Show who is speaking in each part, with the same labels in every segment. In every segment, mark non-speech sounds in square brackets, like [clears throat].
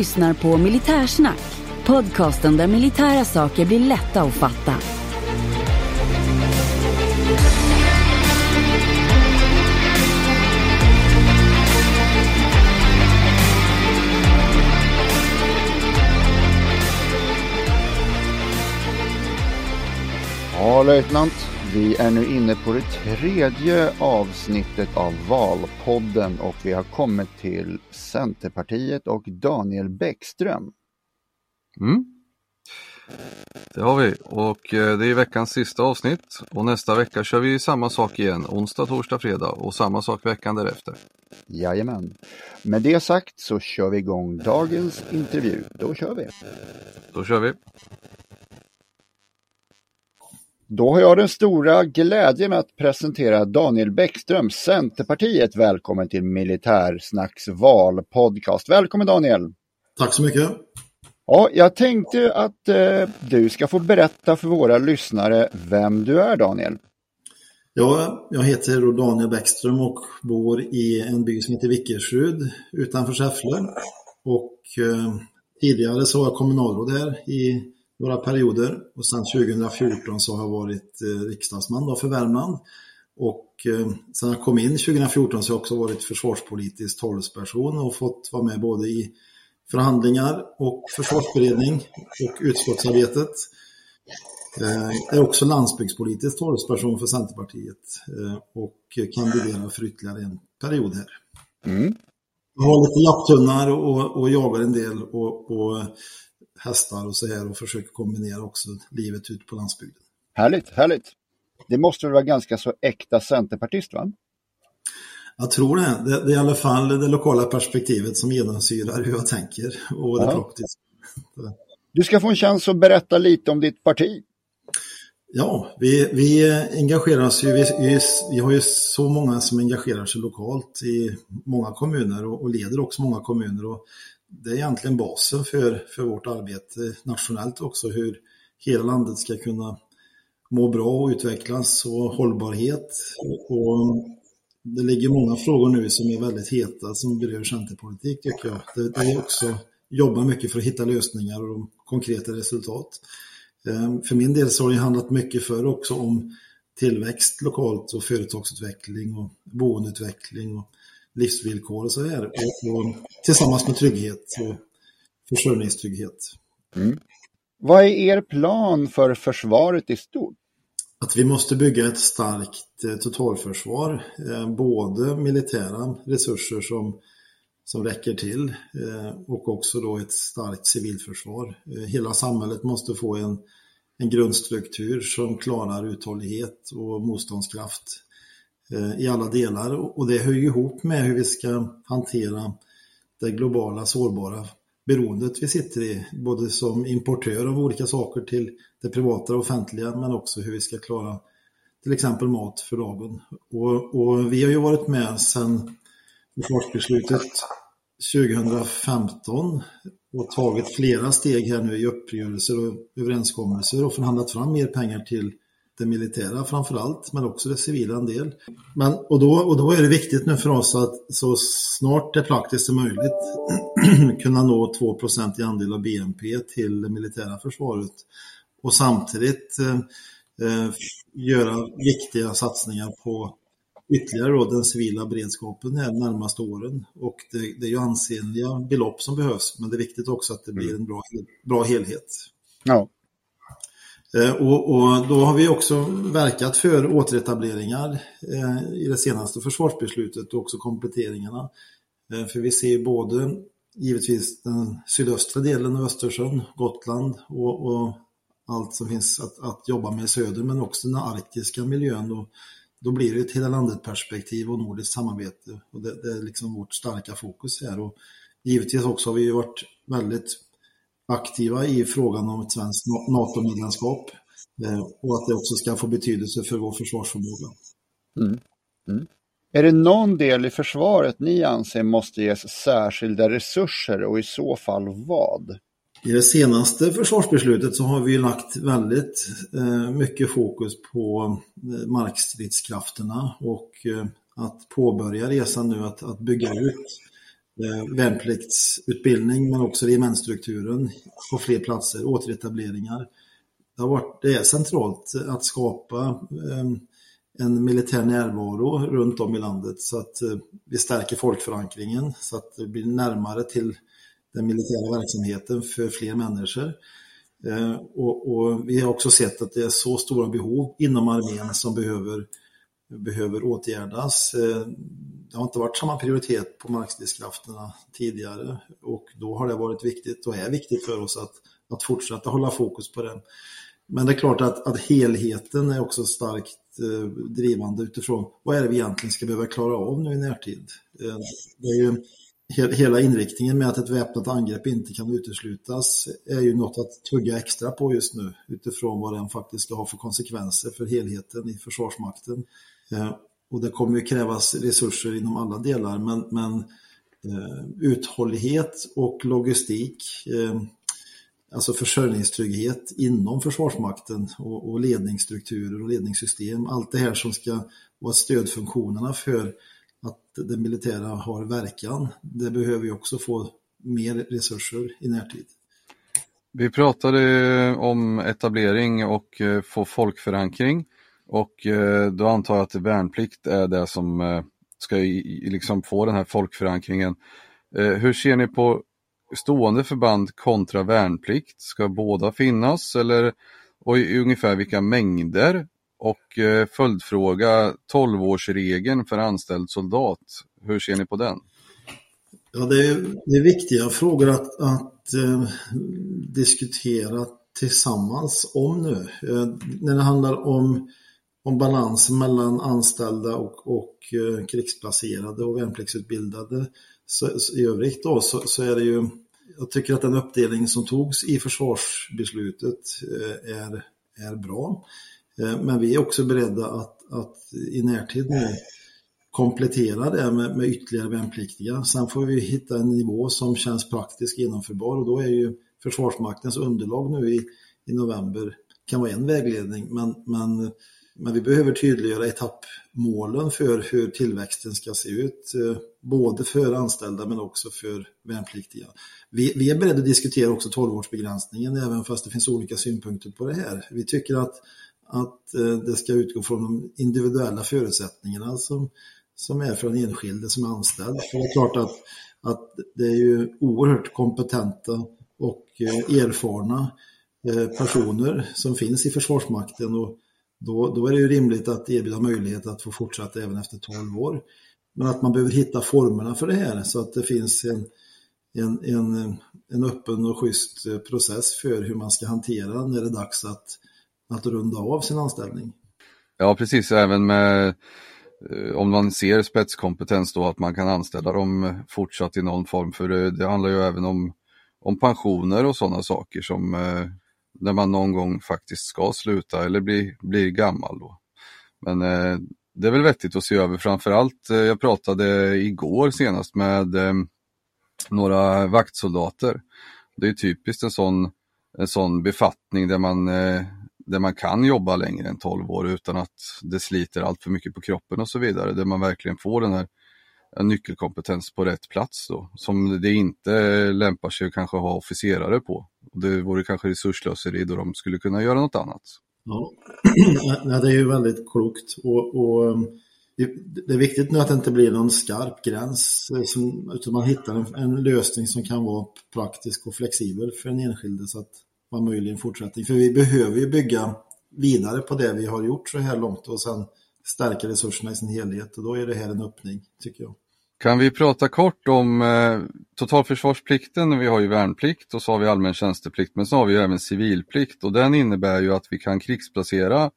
Speaker 1: Lyssnar på Militärsnack, podcasten där militära saker blir lätta att fatta.
Speaker 2: Ja, löjtnant. Vi är nu inne på det tredje avsnittet av Valpodden och vi har kommit till Centerpartiet och Daniel Bäckström.
Speaker 3: Mm. Det har vi och eh, det är veckans sista avsnitt och nästa vecka kör vi samma sak igen, onsdag, torsdag, fredag och samma sak veckan därefter.
Speaker 2: Jajamän. Med det sagt så kör vi igång dagens intervju. Då kör vi.
Speaker 3: Då kör vi.
Speaker 2: Då har jag den stora glädjen att presentera Daniel Bäckström, Centerpartiet. Välkommen till Militärsnacks valpodcast. Välkommen Daniel!
Speaker 4: Tack så mycket!
Speaker 2: Ja, jag tänkte att eh, du ska få berätta för våra lyssnare vem du är Daniel.
Speaker 4: Ja, jag heter Daniel Bäckström och bor i en by som heter Vickersrud utanför Säffle. Och eh, tidigare så var jag kommunalråd här i några perioder och sedan 2014 så har jag varit eh, riksdagsman då för Värmland. Och eh, sen jag kom in 2014 så har jag också varit försvarspolitisk talesperson och fått vara med både i förhandlingar och försvarsberedning och utskottsarbetet. Jag är också landsbygdspolitisk talesperson för Centerpartiet och kandiderar för ytterligare en period här.
Speaker 2: Mm.
Speaker 4: Jag har lite jakthundar och, och jagar en del och, och hästar och så här och försöker kombinera också livet ute på landsbygden.
Speaker 2: Härligt, härligt. Det måste väl vara ganska så äkta centerpartist va?
Speaker 4: Jag tror det. det. Det är i alla fall det lokala perspektivet som genomsyrar hur jag tänker och det praktiska.
Speaker 2: Du ska få en chans att berätta lite om ditt parti.
Speaker 4: Ja, vi, vi engagerar oss ju, vi, vi, vi har ju så många som engagerar sig lokalt i många kommuner och, och leder också många kommuner. Och det är egentligen basen för, för vårt arbete nationellt också, hur hela landet ska kunna må bra och utvecklas och hållbarhet. Och det ligger många frågor nu som är väldigt heta som berör centerpolitik tycker jag. Det, det är också jobba mycket för att hitta lösningar och konkreta resultat. Ehm, för min del så har det handlat mycket för också om tillväxt lokalt och företagsutveckling och boendeutveckling och livsvillkor och så här. Och, och tillsammans med trygghet och försörjningstrygghet.
Speaker 2: Vad är er plan för försvaret i stort?
Speaker 4: Att vi måste bygga ett starkt eh, totalförsvar, eh, både militära resurser som, som räcker till eh, och också då ett starkt civilförsvar. Hela samhället måste få en, en grundstruktur som klarar uthållighet och motståndskraft Eh, i alla delar och det hör ju ihop med hur vi ska hantera det globala sårbara beroendet vi sitter i, både som importör av olika saker till det privata och offentliga, men också hur vi ska klara till exempel mat för dagen. Och, och vi har ju varit med sedan försvarsbeslutet 2015 och tagit flera steg här nu i uppgörelser och överenskommelser och förhandlat fram mer pengar till det militära framför allt, men också det civila en del. Men, och, då, och då är det viktigt nu för oss att så snart det praktiskt är möjligt [clears throat] kunna nå 2% i andel av BNP till det militära försvaret och samtidigt eh, eh, göra viktiga satsningar på ytterligare då den civila beredskapen här de närmaste åren. Och det, det är ju ansenliga belopp som behövs, men det är viktigt också att det blir en bra, bra helhet.
Speaker 2: Ja.
Speaker 4: Eh, och, och, då har vi också verkat för återetableringar eh, i det senaste försvarsbeslutet och också kompletteringarna. Eh, för vi ser både givetvis den sydöstra delen av Östersjön, Gotland och, och allt som finns att, att, jobba med i söder, men också den arktiska miljön. Och då blir det ett hela landet-perspektiv och nordiskt samarbete. Och det, det, är liksom vårt starka fokus här. Och givetvis också har vi varit väldigt aktiva i frågan om ett svenskt NATO-medlemskap eh, och att det också ska få betydelse för vår försvarsförmåga. Mm.
Speaker 2: Mm. Är det någon del i försvaret ni anser måste ges särskilda resurser och i så fall vad?
Speaker 4: I det senaste försvarsbeslutet så har vi lagt väldigt eh, mycket fokus på eh, markstridskrafterna och att påbörja resan nu att, att bygga ut Eh, värnpliktsutbildning men också regementsstrukturen på fler platser, återetableringar. Det, har varit, det är centralt att skapa eh, en militär närvaro runt om i landet så att eh, vi stärker folkförankringen så att det blir närmare till den militära verksamheten för fler människor. Eh, och, och, vi har också sett att det är så stora behov inom armén som behöver, behöver åtgärdas. Eh, det har inte varit samma prioritet på markstridskrafterna tidigare och då har det varit viktigt och är viktigt för oss att, att fortsätta hålla fokus på det. Men det är klart att, att helheten är också starkt eh, drivande utifrån vad är det vi egentligen ska behöva klara av nu i närtid. Eh, det är ju hela inriktningen med att ett väpnat angrepp inte kan uteslutas är ju något att tugga extra på just nu utifrån vad den faktiskt ska ha för konsekvenser för helheten i Försvarsmakten. Eh, och det kommer ju krävas resurser inom alla delar men, men eh, uthållighet och logistik, eh, alltså försörjningstrygghet inom Försvarsmakten och, och ledningsstrukturer och ledningssystem, allt det här som ska vara stödfunktionerna för att det militära har verkan. Det behöver ju också få mer resurser i närtid.
Speaker 3: Vi pratade om etablering och eh, få folkförankring och eh, då antar jag att värnplikt är det som eh, ska liksom få den här folkförankringen. Eh, hur ser ni på stående förband kontra värnplikt? Ska båda finnas eller och i ungefär vilka mängder? Och eh, följdfråga, 12-årsregeln för anställd soldat, hur ser ni på den?
Speaker 4: Ja, det är, det är viktiga frågor att, att eh, diskutera tillsammans om nu. Eh, när det handlar om, om balansen mellan anställda och, och eh, krigsplacerade och värnpliktsutbildade så, så, i övrigt då, så, så, är det ju, jag tycker att den uppdelning som togs i försvarsbeslutet eh, är, är bra. Eh, men vi är också beredda att, att i närtid nu komplettera det med, med ytterligare värnpliktiga. Sen får vi hitta en nivå som känns praktiskt genomförbar och då är ju Försvarsmaktens underlag nu i, i november kan vara en vägledning men, men, men vi behöver tydliggöra etappmålen för hur tillväxten ska se ut, eh, både för anställda men också för värnpliktiga. Vi, vi är beredda att diskutera också 12-årsbegränsningen även fast det finns olika synpunkter på det här. Vi tycker att att eh, det ska utgå från de individuella förutsättningarna som, som är för den enskilde som är anställd. För det är klart att, att det är ju oerhört kompetenta och eh, erfarna personer som finns i Försvarsmakten och då, då är det ju rimligt att erbjuda möjlighet att få fortsätta även efter 12 år. Men att man behöver hitta formerna för det här så att det finns en, en, en, en öppen och schysst eh, process för hur man ska hantera när det är dags att att runda av sin anställning.
Speaker 3: Ja, precis. Även med eh, om man ser spetskompetens då att man kan anställa dem fortsatt i någon form. För det, det handlar ju även om, om pensioner och sådana saker som eh, när man någon gång faktiskt ska sluta eller bli, blir gammal. Då. Men eh, det är väl vettigt att se över framförallt. Eh, jag pratade igår senast med eh, några vaktsoldater. Det är typiskt en sån, en sån befattning där man eh, där man kan jobba längre än 12 år utan att det sliter allt för mycket på kroppen och så vidare. Där man verkligen får den här eh, nyckelkompetens på rätt plats då, som det inte lämpar sig att kanske ha officerare på. Det vore kanske resurslöseri då de skulle kunna göra något annat.
Speaker 4: Ja, [clears throat] det är ju väldigt klokt och, och ehm, det är viktigt nu att det inte blir någon skarp gräns eh, utan man hittar en, en lösning som kan vara praktisk och flexibel för den enskilde så att man möjligen fortsätter. en fortsättning. För vi behöver ju bygga vidare på det vi har gjort så här långt och sen stärka resurserna i sin helhet och då är det här en öppning tycker jag.
Speaker 3: Kan vi prata kort om eh, totalförsvarsplikten? Vi har ju värnplikt och så har vi allmän tjänsteplikt men så har vi även civilplikt och den innebär ju att vi kan krigsplacera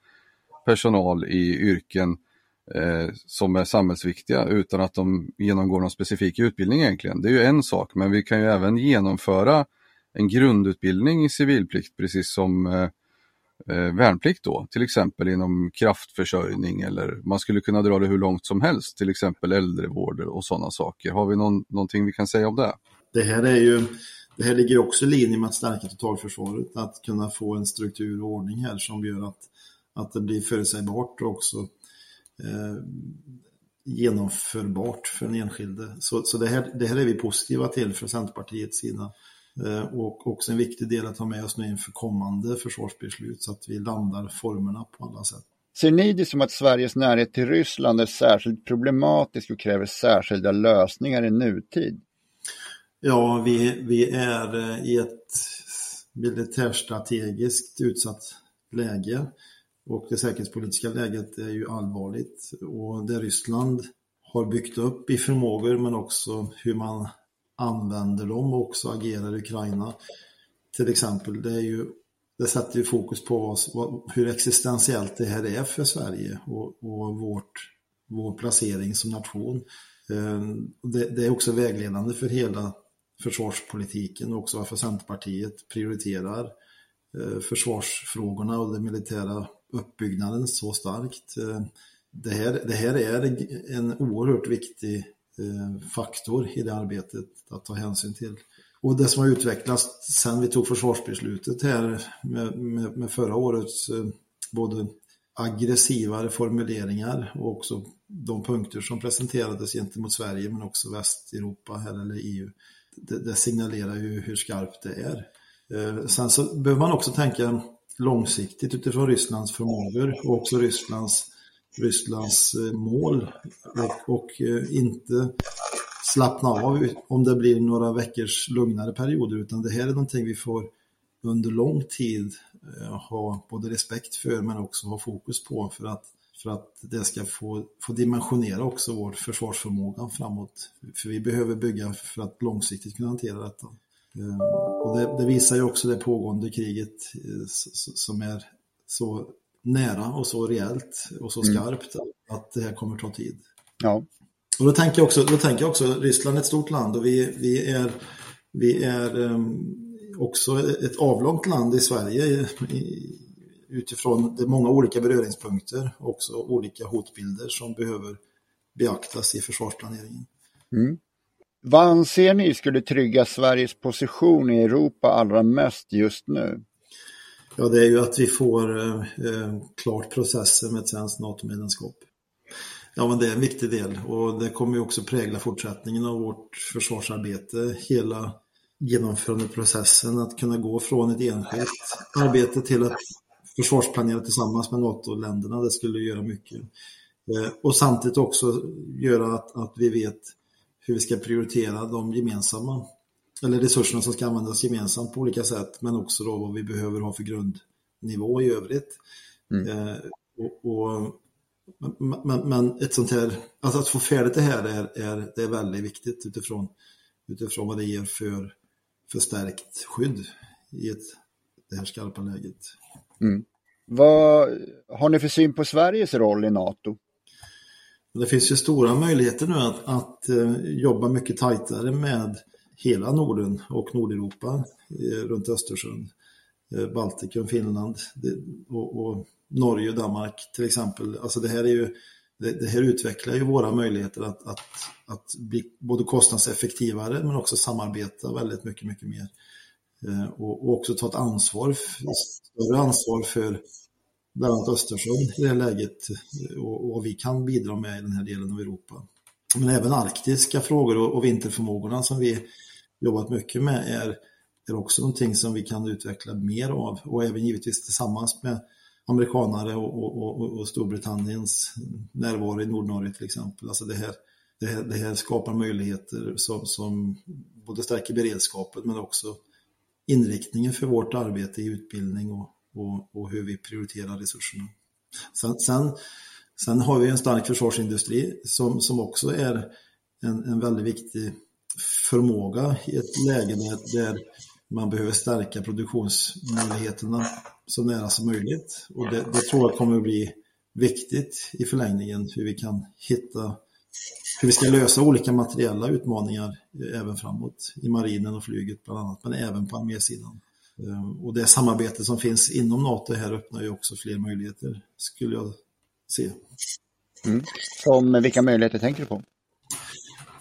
Speaker 3: personal i yrken eh, som är samhällsviktiga utan att de genomgår någon specifik utbildning egentligen. Det är ju en sak men vi kan ju även genomföra en grundutbildning i civilplikt precis som eh, eh, värnplikt då, till exempel inom kraftförsörjning eller man skulle kunna dra det hur långt som helst, till exempel äldrevård och sådana saker. Har vi någon, någonting vi kan säga om det?
Speaker 4: Det här är ju det här ligger också i linje med att stärka totalförsvaret, att kunna få en struktur och ordning här som gör att, att det blir förutsägbart och också eh, genomförbart för den enskilde. Så, så det, här, det här är vi positiva till från Centerpartiets sida. Eh, och också en viktig del att ha med oss nu inför kommande försvarsbeslut så att vi landar formerna på alla sätt.
Speaker 2: Ser ni det som att Sveriges närhet till Ryssland är särskilt problematisk och kräver särskilda lösningar i nutid?
Speaker 4: Ja, vi, vi är eh, i ett militärstrategiskt utsatt läge och det säkerhetspolitiska läget är ju allvarligt och det Ryssland har byggt upp i förmågor men också hur man använder dem och också agerar i Ukraina. Till exempel, det, är ju, det sätter ju fokus på oss, hur existentiellt det här är för Sverige och, och vårt, vår placering som nation. Ehm, det, det, är också vägledande för hela försvarspolitiken och också varför Centerpartiet prioriterar eh, försvarsfrågorna och den militära uppbyggnaden så starkt. Ehm, det här, det här är en oerhört viktig Eh, faktor i det arbetet att ta hänsyn till. Och det som har utvecklats sen vi tog försvarsbeslutet här med, med, med förra årets eh, både aggressivare formuleringar och också de punkter som presenterades gentemot Sverige men också Västeuropa här eller EU. Det, det signalerar ju hur skarpt det är. Eh, sen så behöver man också tänka långsiktigt utifrån Rysslands förmågor och också Rysslands Rysslands eh, mål och, och eh, inte slappna av om det blir några veckors lugnare perioder utan det här är någonting vi får under lång tid eh, ha både respekt för men också ha fokus på för att, för att det ska få, få dimensionera också vår försvarsförmåga framåt. För vi behöver bygga för att långsiktigt kunna hantera detta. Och det, det visar ju också det pågående kriget som är så nära och så rejält och så mm. skarpt mm. att det här kommer ta tid.
Speaker 2: Ja.
Speaker 4: Och då tänker jag också, då tänker jag också Ryssland är ett stort land och vi, vi är, vi är um, också ett avlångt land i Sverige i, utifrån det många olika beröringspunkter och också olika hotbilder som behöver beaktas i försvarsplaneringen.
Speaker 2: Mm. Vad anser ni skulle trygga Sveriges position i Europa allra mest just nu?
Speaker 4: Ja, det är ju att vi får eh, eh klart processen med ett svenskt NATO-medlemskap. Ja, men det är en viktig del och det kommer ju också prägla fortsättningen av vårt försvarsarbete. Hela genomförandeprocessen, att kunna gå från ett enskilt arbete till att försvarsplanera tillsammans med NATO-länderna, det skulle göra mycket. Eh, och samtidigt också göra att, att vi vet hur vi ska prioritera de gemensamma eller resurserna som ska användas gemensamt på olika sätt, men också då vad vi behöver ha för grundnivå i övrigt. Mm. Eh, och, och, men, men, ett sånt här, alltså att få färdigt det här är, är, det är väldigt viktigt utifrån, utifrån vad det ger för, för stärkt skydd i ett, det här skarpa läget.
Speaker 2: Mm. Vad har ni för syn på Sveriges roll i NATO?
Speaker 4: Det finns ju stora möjligheter nu att, att uh, jobba mycket tajtare med hela Norden och Nordeuropa eh, runt Östersjön, eh, Baltikum, Finland och, och Norge och Danmark till exempel. Alltså det här är ju det, här utvecklar ju våra möjligheter att, att, att bli både kostnadseffektivare men också samarbeta väldigt mycket, mycket mer. Eh, och, och, också ta ett ansvar, större ansvar för bland annat Östersjön i det här läget och, och vi kan bidra med i den här delen av Europa. Men även arktiska frågor och, och vinterförmågorna som vi jobbat mycket med är, är också någonting som vi kan utveckla mer av och även givetvis tillsammans med amerikanare och, och, och, och Storbritanniens närvaro i Nordnorge till exempel. Alltså det, här, det, här, det här skapar möjligheter som, som både stärker beredskapen men också inriktningen för vårt arbete i utbildning och, och, och hur vi prioriterar resurserna. Sen, sen, sen, har vi en stark försvarsindustri som, som också är en, en väldigt viktig förmåga i ett läge där, där man behöver stärka produktionsmöjligheterna så nära som möjligt. Och det, det tror jag kommer att bli viktigt i förlängningen hur vi kan hitta hur vi ska lösa olika materiella utmaningar eh, även framåt i marinen och flyget bland annat, men även på armésidan. Ehm, och det samarbete som finns inom NATO här öppnar ju också fler möjligheter, skulle jag se.
Speaker 2: Mm. Som vilka möjligheter tänker du på?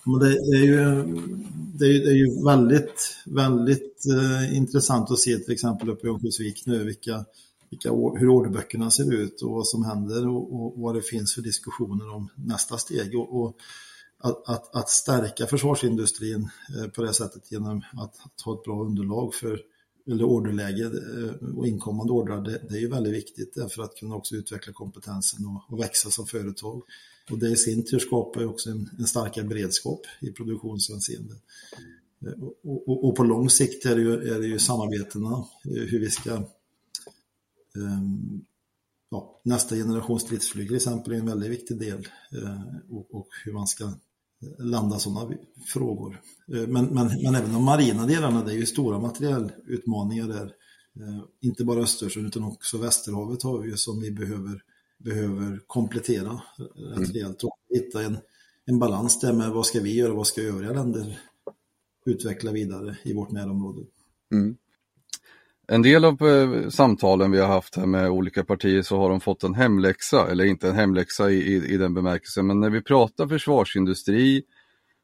Speaker 4: Men det, det, är ju, det, är, det är ju väldigt, väldigt eh, intressant att se till exempel uppe i Örnsköldsvik nu vilka, vilka, hur orderböckerna ser ut och vad som händer och, och, vad det finns för diskussioner om nästa steg. Och, och att, att, att, stärka försvarsindustrin eh, på det sättet genom att, att ha ett bra underlag för eller orderläge eh, och inkommande ordrar, det, det, är ju väldigt viktigt för att kunna också utveckla kompetensen och, och växa som företag. Och det i sin tur skapar ju också en, en starkare beredskap i produktionshänseende. Eh, och, och, och, på lång sikt är det ju, är det ju samarbetena, eh, hur vi ska um, ja, nästa generation stridsflyg till exempel är en väldigt viktig del eh, och, och hur man ska landa sådana frågor. Men, men, men även de marina delarna, det är ju stora materiellutmaningar där. Inte bara Östersjön utan också Västerhavet har vi ju som vi behöver behöver komplettera rätt mm. rejält och hitta en, en balans där med vad ska vi göra och vad ska övriga länder utveckla vidare i vårt närområde. Mm.
Speaker 3: En del av eh, samtalen vi har haft här med olika partier så har de fått en hemläxa, eller inte en hemläxa i, i, i den bemärkelsen, men när vi pratar försvarsindustri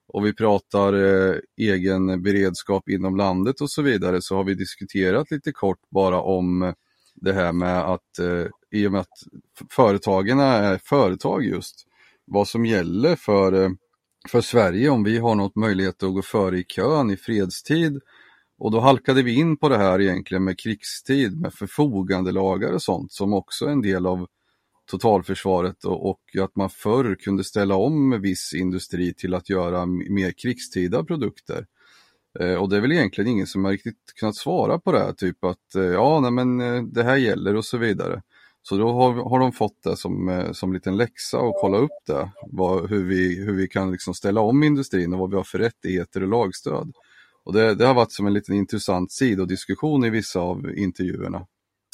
Speaker 3: och vi pratar eh, egen beredskap inom landet och så vidare så har vi diskuterat lite kort bara om det här med att eh, i och med att företagen är företag just, vad som gäller för, eh, för Sverige om vi har något möjlighet att gå före i kön i fredstid. Och då halkade vi in på det här egentligen med krigstid, med förfogandelagar och sånt som också är en del av totalförsvaret och, och att man förr kunde ställa om viss industri till att göra mer krigstida produkter. Eh, och det är väl egentligen ingen som har riktigt kunnat svara på det här, typ att eh, ja, nej, men eh, det här gäller och så vidare. Så då har, har de fått det som, som liten läxa och kolla upp det, vad, hur, vi, hur vi kan liksom ställa om industrin och vad vi har för rättigheter och lagstöd. Och det, det har varit som en liten intressant sidodiskussion i vissa av intervjuerna.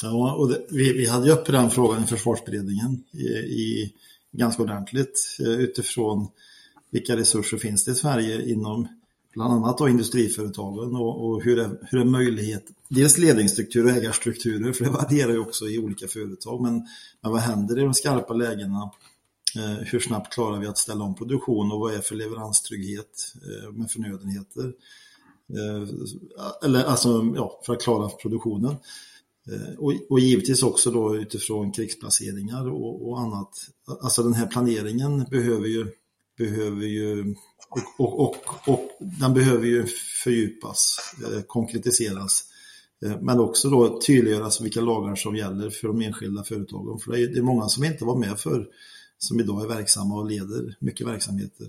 Speaker 4: Ja, och det, vi, vi hade ju uppe den frågan i försvarsberedningen i, i, ganska ordentligt utifrån vilka resurser finns det i Sverige inom bland annat då industriföretagen och, och hur, är, hur är möjlighet, dels ledningsstruktur och ägarstrukturer, för det varierar ju också i olika företag, men, men vad händer i de skarpa lägena? Eh, hur snabbt klarar vi att ställa om produktion och vad är för leveranstrygghet eh, med förnödenheter? Eh, eller alltså, ja, för att klara produktionen. Eh, och, och, givetvis också då utifrån krigsplaceringar och, och annat. Alltså den här planeringen behöver ju, behöver ju och, och, och, den behöver ju fördjupas, eh, konkretiseras. Eh, men också då tydliggöras vilka lagar som gäller för de enskilda företagen. För det är, det är många som inte var med för som idag är verksamma och leder mycket verksamheter.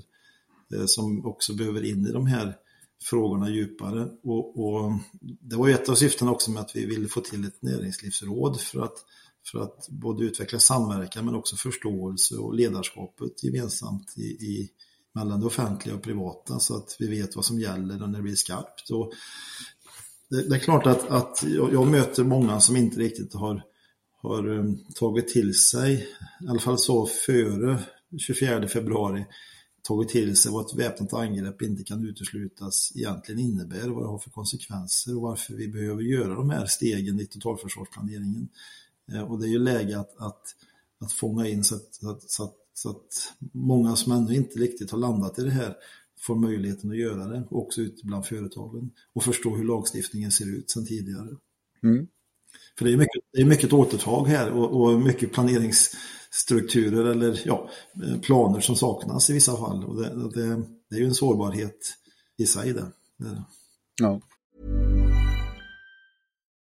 Speaker 4: Eh, som också behöver in i de här frågorna djupare. Och, och, det var ju ett av syftena också med att vi ville få till ett näringslivsråd för att, för att både utveckla samverkan men också förståelse och ledarskapet gemensamt i, i mellan det offentliga och privata så att vi vet vad som gäller när det blir skarpt. Och det, det är klart att, att jag, jag, möter många som inte riktigt har, har um, tagit till sig, i alla fall så före 24 februari, tagit till sig vad ett väpnat angrepp inte kan uteslutas egentligen innebär, vad det har för konsekvenser och varför vi behöver göra de här stegen i totalförsvarsplaneringen. Eh, och det är ju läge att, att, att fånga in så att, så att, så att så att många som ännu inte riktigt har landat i det här får möjligheten att göra det, också ute bland företagen och förstå hur lagstiftningen ser ut sedan tidigare. Mm. För det är mycket, det är mycket återtag här och, och, mycket planeringsstrukturer eller ja, planer som saknas i vissa fall. Och det, det, det är ju en sårbarhet i sig det.
Speaker 2: Ja.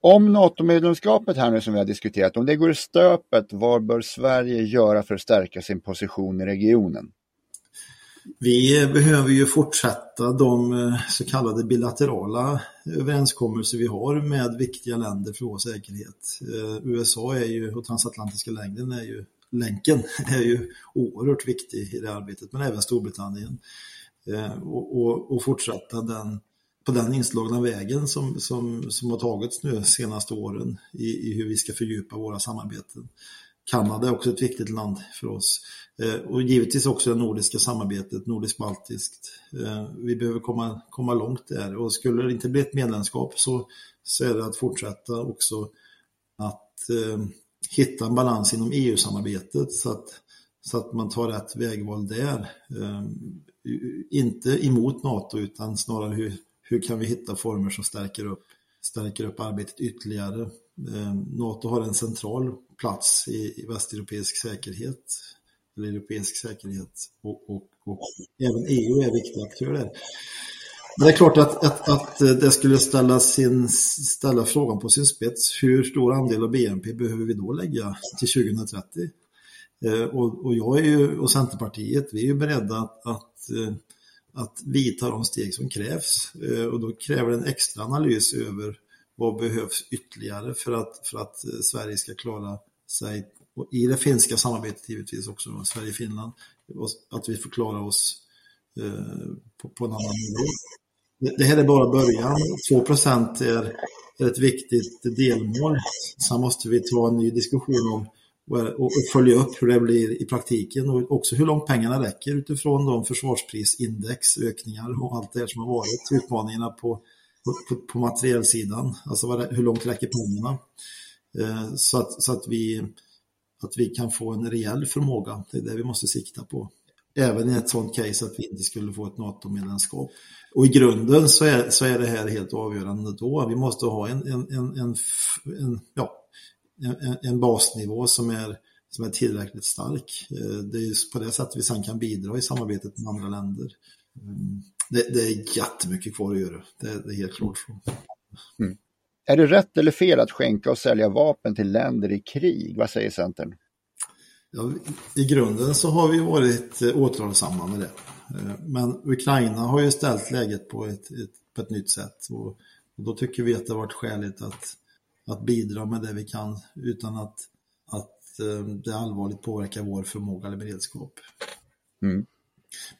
Speaker 2: Om NATO-medlemskapet här nu som vi har diskuterat, om det går i stöpet, vad bör Sverige göra för att stärka sin position i regionen?
Speaker 4: Vi behöver ju fortsätta de eh, så kallade bilaterala överenskommelser vi har med viktiga länder för vår säkerhet. Eh, USA är ju, och transatlantiska längden är ju, länken [laughs] är ju oerhört viktig i det arbetet, men även Storbritannien. Eh, och, och, och fortsätta den, på den inslagna vägen som, som, som har tagits nu de senaste åren i, i hur vi ska fördjupa våra samarbeten. Kanada är också ett viktigt land för oss. Eh, Och givetvis också det nordiska samarbetet, nordisk-baltiskt. Eh, Vi behöver komma, komma långt där och skulle det inte bli ett medlemskap så, så är det att fortsätta också att eh, hitta en balans inom EU-samarbetet så att, så att man tar rätt vägval där. Eh, inte emot NATO utan snarare hur, hur kan vi hitta former som stärker upp, stärker upp arbetet ytterligare. Eh, NATO har en central plats i, i västeuropeisk säkerhet, eller europeisk säkerhet och, och, och även EU är viktiga aktörer där. Men det är klart att, att, att det skulle ställa, sin, ställa frågan på sin spets. Hur stor andel av BNP behöver vi då lägga till 2030? Eh, Och, och jag är ju, och Centerpartiet, vi är ju beredda att, att, eh, att vidta de steg som krävs. Eh, och då kräver det en extra analys över vad behövs ytterligare för att, för att eh, Sverige ska klara sig, och i det finska samarbetet givetvis också, då, Sverige-Finland, att vi får klara oss eh, på, på en annan nivå. Det, det här är bara början. 2 är, är ett viktigt delmål. Sen måste vi ta en ny diskussion om och, följa upp hur det blir i praktiken och också hur långt pengarna räcker utifrån de försvarsprisindex, ökningar och allt det här som har varit, utmaningarna på, på, på materielsidan, alltså vad, hur långt räcker pengarna? Eh, så att, så att, vi, att vi kan få en rejäl förmåga, det är det vi måste sikta på. Även i ett sådant case att vi inte skulle få ett NATO-medlemskap. Och i grunden så är, så är det här helt avgörande då. Vi måste ha en, en, en, en, en, ja, en, en basnivå som är, som är tillräckligt stark. Eh, Det är på det sättet vi sen kan bidra i samarbetet med andra länder. Mm. Det, det är jättemycket kvar att göra, det, det är helt klart. så.
Speaker 2: Är det rätt eller fel att skänka och sälja vapen till länder i krig? Vad säger Centern?
Speaker 4: Ja, I grunden så har vi varit eh, återhållsamma med det. Eh, Men Ukraina har ju ställt läget på ett, ett, på ett nytt sätt. Och, och då tycker vi att det har varit skäligt att, att bidra med det vi kan utan att, att eh, det allvarligt påverkar vår förmåga eller beredskap.
Speaker 2: Mm.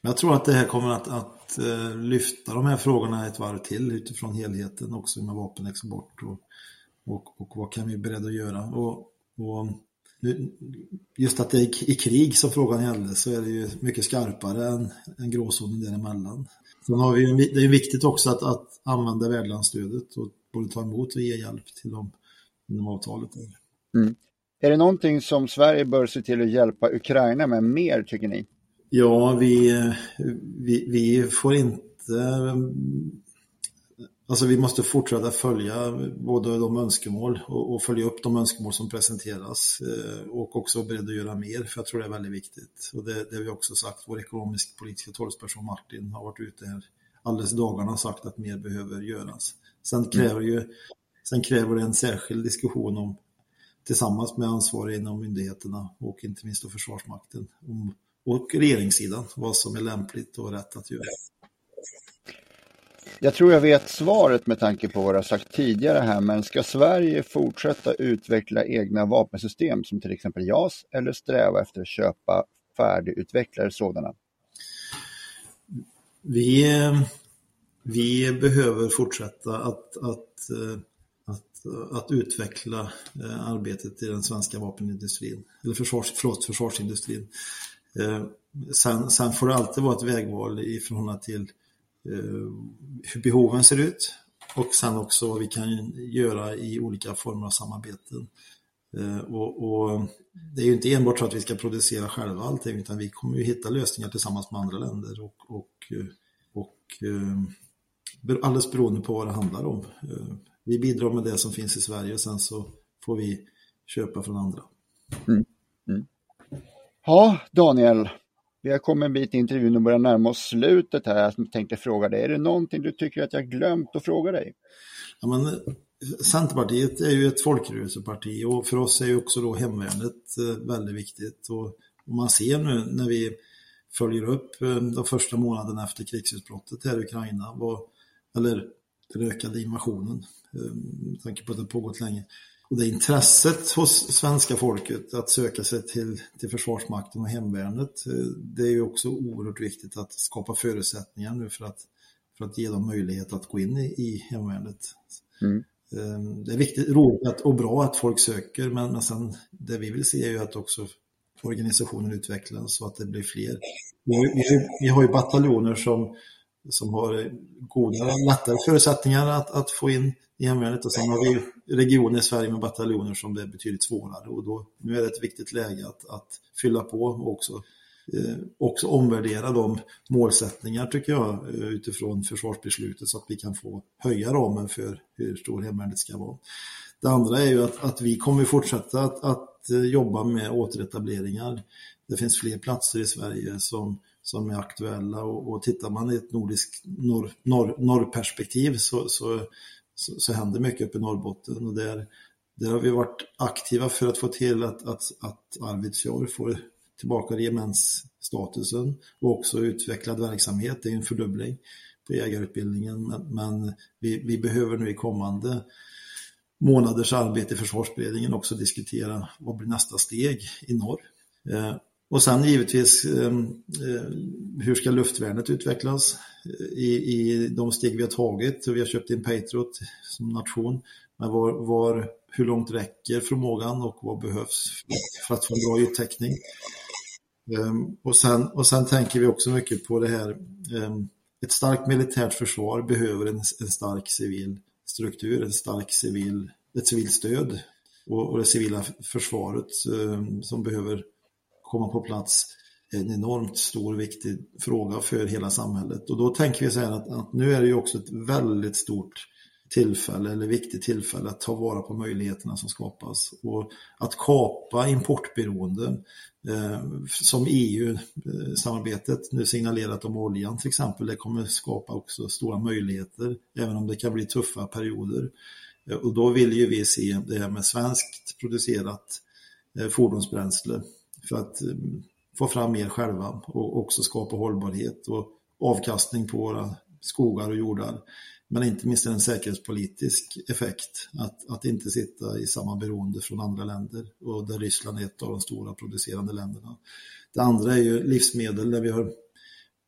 Speaker 4: Men jag tror att det här kommer att, att eh, lyfta de här frågorna ett varv till utifrån helheten också med vapenexport och, och, och vad kan vi vara beredda att göra. Och, och just att det är i krig som frågan gällde så är det ju mycket skarpare än, än gråzonen däremellan. Sen har vi, ju- det är viktigt också att, att använda värdlandsstödet och både ta emot och ge hjälp till dem inom avtalet. Där.
Speaker 2: Är det någonting som Sverige bör se till att hjälpa Ukraina med mer tycker ni?
Speaker 4: Ja, vi, vi, vi får inte... Alltså vi måste fortsätta följa både de önskemål och, och följa upp de önskemål som presenteras eh, och också vara beredd att göra mer, för jag tror det är väldigt viktigt. Och det, det har vi också sagt, vår ekonomisk-politiska talesperson Martin har varit ute här alldeles dagarna och sagt att mer behöver göras. Sen kräver, ju, sen kräver det en särskild diskussion om tillsammans med ansvariga inom myndigheterna och inte minst då Försvarsmakten om, och regeringssidan vad som är lämpligt och rätt att göra.
Speaker 2: Jag tror jag vet svaret med tanke på vad du har sagt tidigare här, men ska Sverige fortsätta utveckla egna vapensystem som till exempel JAS eller sträva efter att köpa färdigutvecklade sådana?
Speaker 4: Vi, vi behöver fortsätta att, att, att, utveckla eh, arbetet i den svenska vapenindustrin, eller försvars, förlåt, försvarsindustrin. Eh, sen, sen får det alltid vara ett vägval i förhållande till eh, hur behoven ser ut och sen också vad vi kan göra i olika former av samarbeten. Eh, och, och, det är ju inte enbart så att vi ska producera själva allting utan vi kommer ju hitta lösningar tillsammans med andra länder och, och, och eh, alldeles beroende på vad det handlar om. Eh, vi bidrar med det som finns i Sverige och sen så får vi köpa från andra. Mm.
Speaker 2: Mm. Ja, Daniel, vi har kommit en bit i intervjun och börjar närma oss slutet här. Jag tänkte fråga dig, är det någonting du tycker att jag glömt att fråga dig?
Speaker 4: Ja, men, Centerpartiet är ju ett folkrörelseparti och för oss är ju också då hemvärnet eh, väldigt viktigt. Och, man ser nu när vi följer upp eh, de första månaderna efter krigsutbrottet här i Ukraina, eller den ökade invasionen, eh, med tanke på att det pågått länge. Och det intresset hos svenska folket att söka sig till, till Försvarsmakten och hemvärnet, det är ju också oerhört viktigt att skapa förutsättningar nu för att, för att ge dem möjlighet att gå in i, i hemvärnet. Mm. Ehm, det är viktigt, roligt och bra att folk söker, men, men sen det vi vill se är ju att också organisationen utvecklas så att det blir fler. Vi har, vi, vi har ju bataljoner som, som har goda, lättare förutsättningar att, att få in i hemvärnet och sen har vi regioner i Sverige med bataljoner som det är betydligt svårare och då, nu är det ett viktigt läge att, att fylla på och också eh, också omvärdera de målsättningar tycker jag eh, utifrån försvarsbeslutet så att vi kan få höja ramen för hur stor hemvärnet ska vara. Det andra är ju att, att vi kommer fortsätta att, att eh, jobba med återetableringar. Det finns fler platser i Sverige som, som är aktuella och, och tittar man i ett nordiskt norr, norr, norrperspektiv så, så, så, så händer mycket uppe i Norrbotten och där, där har vi varit aktiva för att få till att, att, att Arvidsjaur får tillbaka regementsstatusen och också utvecklad verksamhet. Det är en fördubbling på jägarutbildningen men, men vi, vi, behöver nu i kommande månaders arbete i försvarsberedningen också diskutera vad blir nästa steg i norr. Eh, och sen givetvis eh, eh, hur ska luftvärnet utvecklas i, i de steg vi har tagit. Vi har köpt in Patriot som nation. Men var, var, hur långt räcker förmågan och vad behövs för att få en bra yttäckning? Ehm, och, sen, och sen tänker vi också mycket på det här, ehm, ett starkt militärt försvar behöver en, en, stark civil struktur, en stark civil, ett civilt stöd och, och det civila försvaret ehm, som behöver komma på plats en enormt stor och viktig fråga för hela samhället. Och då tänker vi så här att, att nu är det ju också ett väldigt stort tillfälle eller viktigt tillfälle att ta vara på möjligheterna som skapas och att kapa importberoenden, eh, som EU-samarbetet eh, nu signalerat om oljan till exempel, det kommer skapa också stora möjligheter även om det kan bli tuffa perioder. Eh, och då vill ju vi se det här med svenskt producerat eh, fordonsbränsle för att eh, få fram mer själva och också skapa hållbarhet och avkastning på våra skogar och jordar. Men inte minst en säkerhetspolitisk effekt att, att inte sitta i samma beroende från andra länder och där Ryssland är ett av de stora producerande länderna. Det andra är ju livsmedel där vi har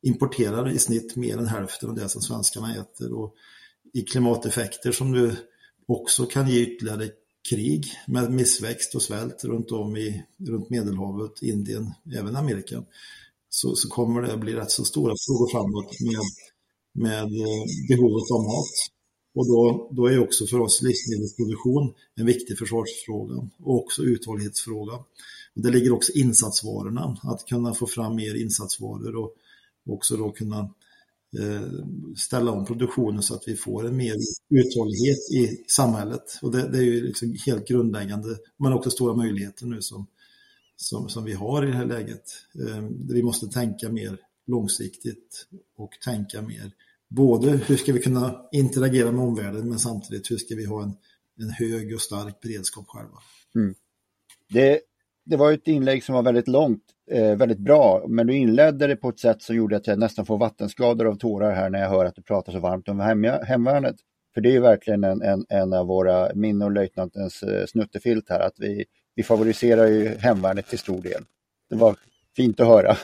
Speaker 4: importerar i snitt mer än hälften av det som svenskarna äter och i klimateffekter som nu också kan ge ytterligare krig med missväxt och svält runt om i runt Medelhavet, Indien, även Amerika, så, så kommer det bli rätt så stora frågor framåt med, med eh, behovet av mat. Och då, då är också för oss livsmedelsproduktion en viktig försvarsfråga och också uthållighetsfråga. Och det ligger också insatsvarorna, att kunna få fram mer insatsvaror och också då kunna Eh, ställa om produktionen så att vi får en mer uthållighet i samhället. Och det, det är ju liksom helt grundläggande, men också stora möjligheter nu som, som, som vi har i det här läget. Eh, vi måste tänka mer långsiktigt och tänka mer både hur ska vi kunna interagera med omvärlden men samtidigt hur ska vi ha en, en hög och stark beredskap själva. Mm.
Speaker 2: Det det var ett inlägg som var väldigt långt, eh, väldigt bra, men du inledde det på ett sätt som gjorde att jag nästan får vattenskador av tårar här när jag hör att du pratar så varmt om hem, hemvärnet. För det är ju verkligen en, en, en av våra, min och löjtnantens eh, snuttefilt här, att vi, vi favoriserar ju hemvärnet till stor del. Det var fint att höra.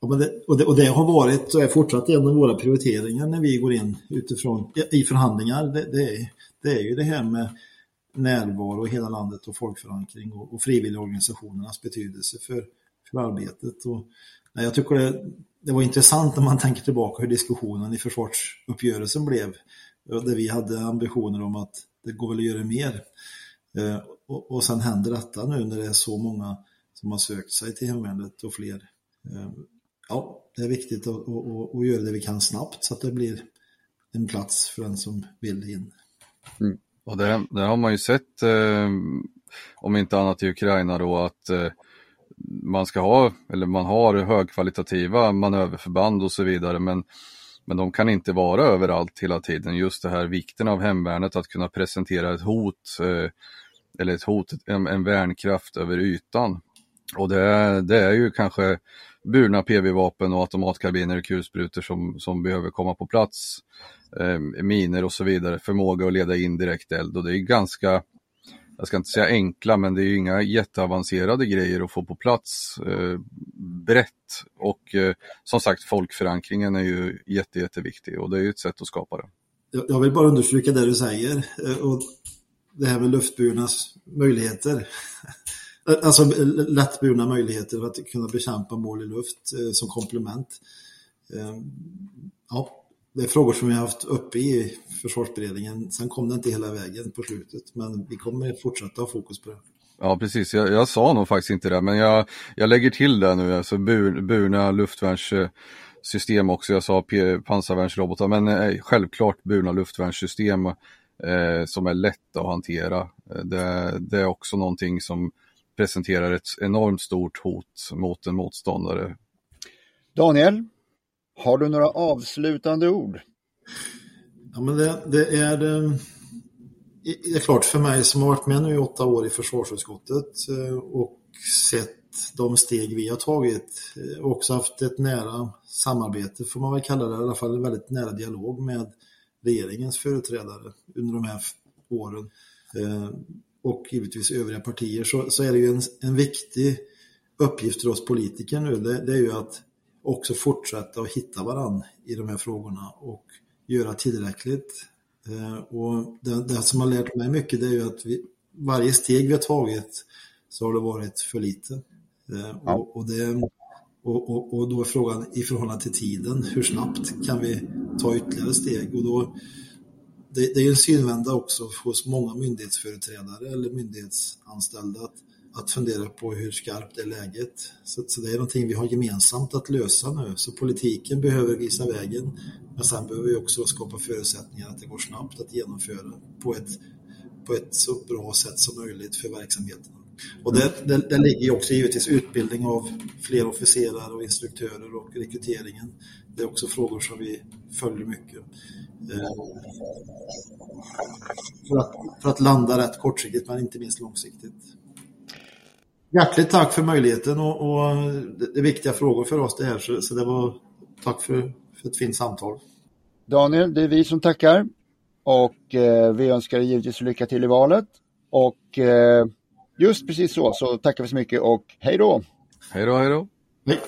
Speaker 4: Ja, men det, och, det, och det har varit och är fortsatt en av våra prioriteringar när vi går in utifrån i förhandlingar. Det, det, är, det är ju det här med närvaro i hela landet och folkförankring och, och frivilligorganisationernas betydelse för, för arbetet. Och, nej, jag tycker det, det var intressant när man tänker tillbaka hur diskussionen i försvarsuppgörelsen blev. Där vi hade ambitioner om att det går väl att göra mer. Eh, och, och sen händer detta nu när det är så många som har sökt sig till hemvärnet och fler. Eh, ja, det är viktigt att, att, att, göra det vi kan snabbt så att det blir en plats för den som vill in.
Speaker 3: Mm. Och det, det, har man ju sett, eh, om inte annat i Ukraina då, att eh, man ska ha, eller man har högkvalitativa manöverförband och så vidare, men, men de kan inte vara överallt hela tiden. Just det här vikten av hemvärnet att kunna presentera ett hot, eh, eller ett hot, en, en värnkraft över ytan. Och det, det är ju kanske burna PV-vapen och automatkarbiner och kulsprutor som, som behöver komma på plats. Eh, miner och så vidare, förmåga att leda in direkt eld och det är ganska, jag ska inte säga enkla, men det är ju inga jätteavancerade grejer att få på plats eh, brett. Och eh, som sagt, folkförankringen är ju jätte, jätteviktig och det är ju ett sätt att skapa det.
Speaker 4: Jag vill bara understryka det du säger. Eh, och det här med luftburnas möjligheter. [laughs] Alltså lättburna möjligheter att kunna bekämpa mål i luft eh, som komplement. Eh, ja, det är frågor som vi har haft uppe i försvarsberedningen. Sen kom det inte hela vägen på slutet, men vi kommer fortsätta ha fokus på det.
Speaker 3: Ja, precis. Jag, jag sa nog faktiskt inte det, men jag, jag lägger till det nu, alltså bur, burna luftvärnssystem också. Jag sa pansarvärnsrobotar, men eh, självklart burna luftvärnssystem eh, som är lätta att hantera. Eh, det, det är också någonting som presenterar ett enormt stort hot mot en motståndare.
Speaker 2: Daniel, har du några avslutande ord?
Speaker 4: Ja, men det, det är, ehm, det är klart för mig som har varit med nu i åtta år i försvarsutskottet eh, och sett de steg vi har tagit eh, och också haft ett nära samarbete, får man väl kalla det, i alla fall en väldigt nära dialog med regeringens företrädare under de här åren eh, och givetvis övriga partier så, så är det ju en, en viktig uppgift för oss politiker nu, det, det är ju att också fortsätta att hitta varann i de här frågorna och göra tillräckligt. Eh, och det, det, som har lärt mig mycket det är ju att vi, varje steg vi har tagit så har det varit för lite. Eh, ja. Och, och, det, och, och, och, då är frågan i förhållande till tiden, hur snabbt kan vi ta ytterligare steg? Och då, det, det är en synvända också hos många myndighetsföreträdare eller myndighetsanställda att att fundera på hur skarpt är läget. Så, så, det är någonting vi har gemensamt att lösa nu. Så politiken behöver visa vägen, men sen behöver vi också skapa förutsättningar att det går snabbt att genomföra på ett, på ett så bra sätt som möjligt för verksamheten. Och det, det, det ligger också givetvis utbildning av fler officerare och instruktörer och rekryteringen. Det är också frågor som vi följer mycket. Eh, för att, för att landa rätt kortsiktigt men inte minst långsiktigt. Hjärtligt tack för möjligheten och, och det, är viktiga frågor för oss det här så, så det var tack för, för ett fint samtal.
Speaker 2: Daniel, det är vi som tackar och eh, vi önskar dig givetvis lycka till i valet och eh, just precis så, så tackar vi så mycket och hej då!
Speaker 3: Hej då, hej då! Hej!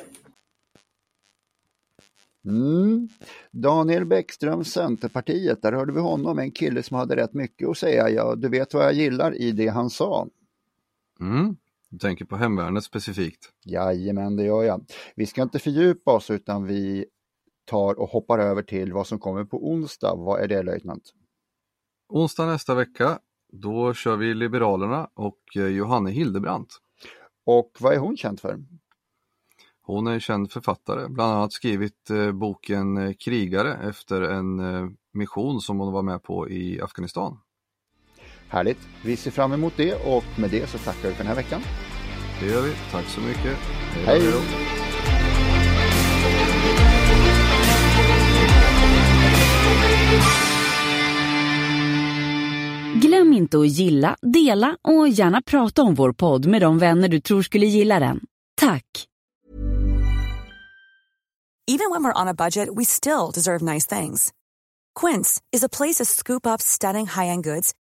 Speaker 2: Mm. Daniel Bäckström, Centerpartiet, där hörde vi honom, en kille som hade rätt mycket att säga. Ja, du vet vad jag gillar i det han sa.
Speaker 3: Mm. Du tänker på hemvärnet specifikt?
Speaker 2: Jajamän, det gör jag. Vi ska inte fördjupa oss utan vi tar och hoppar över till vad som kommer på onsdag. Vad är det löjtnant?
Speaker 3: Onsdag nästa vecka, då kör vi Liberalerna och eh, Johanne Hildebrandt.
Speaker 2: Och vad är hon känd för?
Speaker 3: Hon är känd författare, bland annat skrivit eh, boken eh, Krigare efter en mission som hon var med på i Afghanistan.
Speaker 2: Härligt! Vi ser fram emot det och med det så tackar vi för den här veckan.
Speaker 3: Det gör vi. Tack så mycket.
Speaker 2: Hej! Hej.
Speaker 1: Glöm inte att gilla, dela och gärna prata om vår podd med de vänner du tror skulle gilla den. Tack!
Speaker 5: Even when we're on a budget we still deserve nice things. Quince is a place to scoop up stunning high-end goods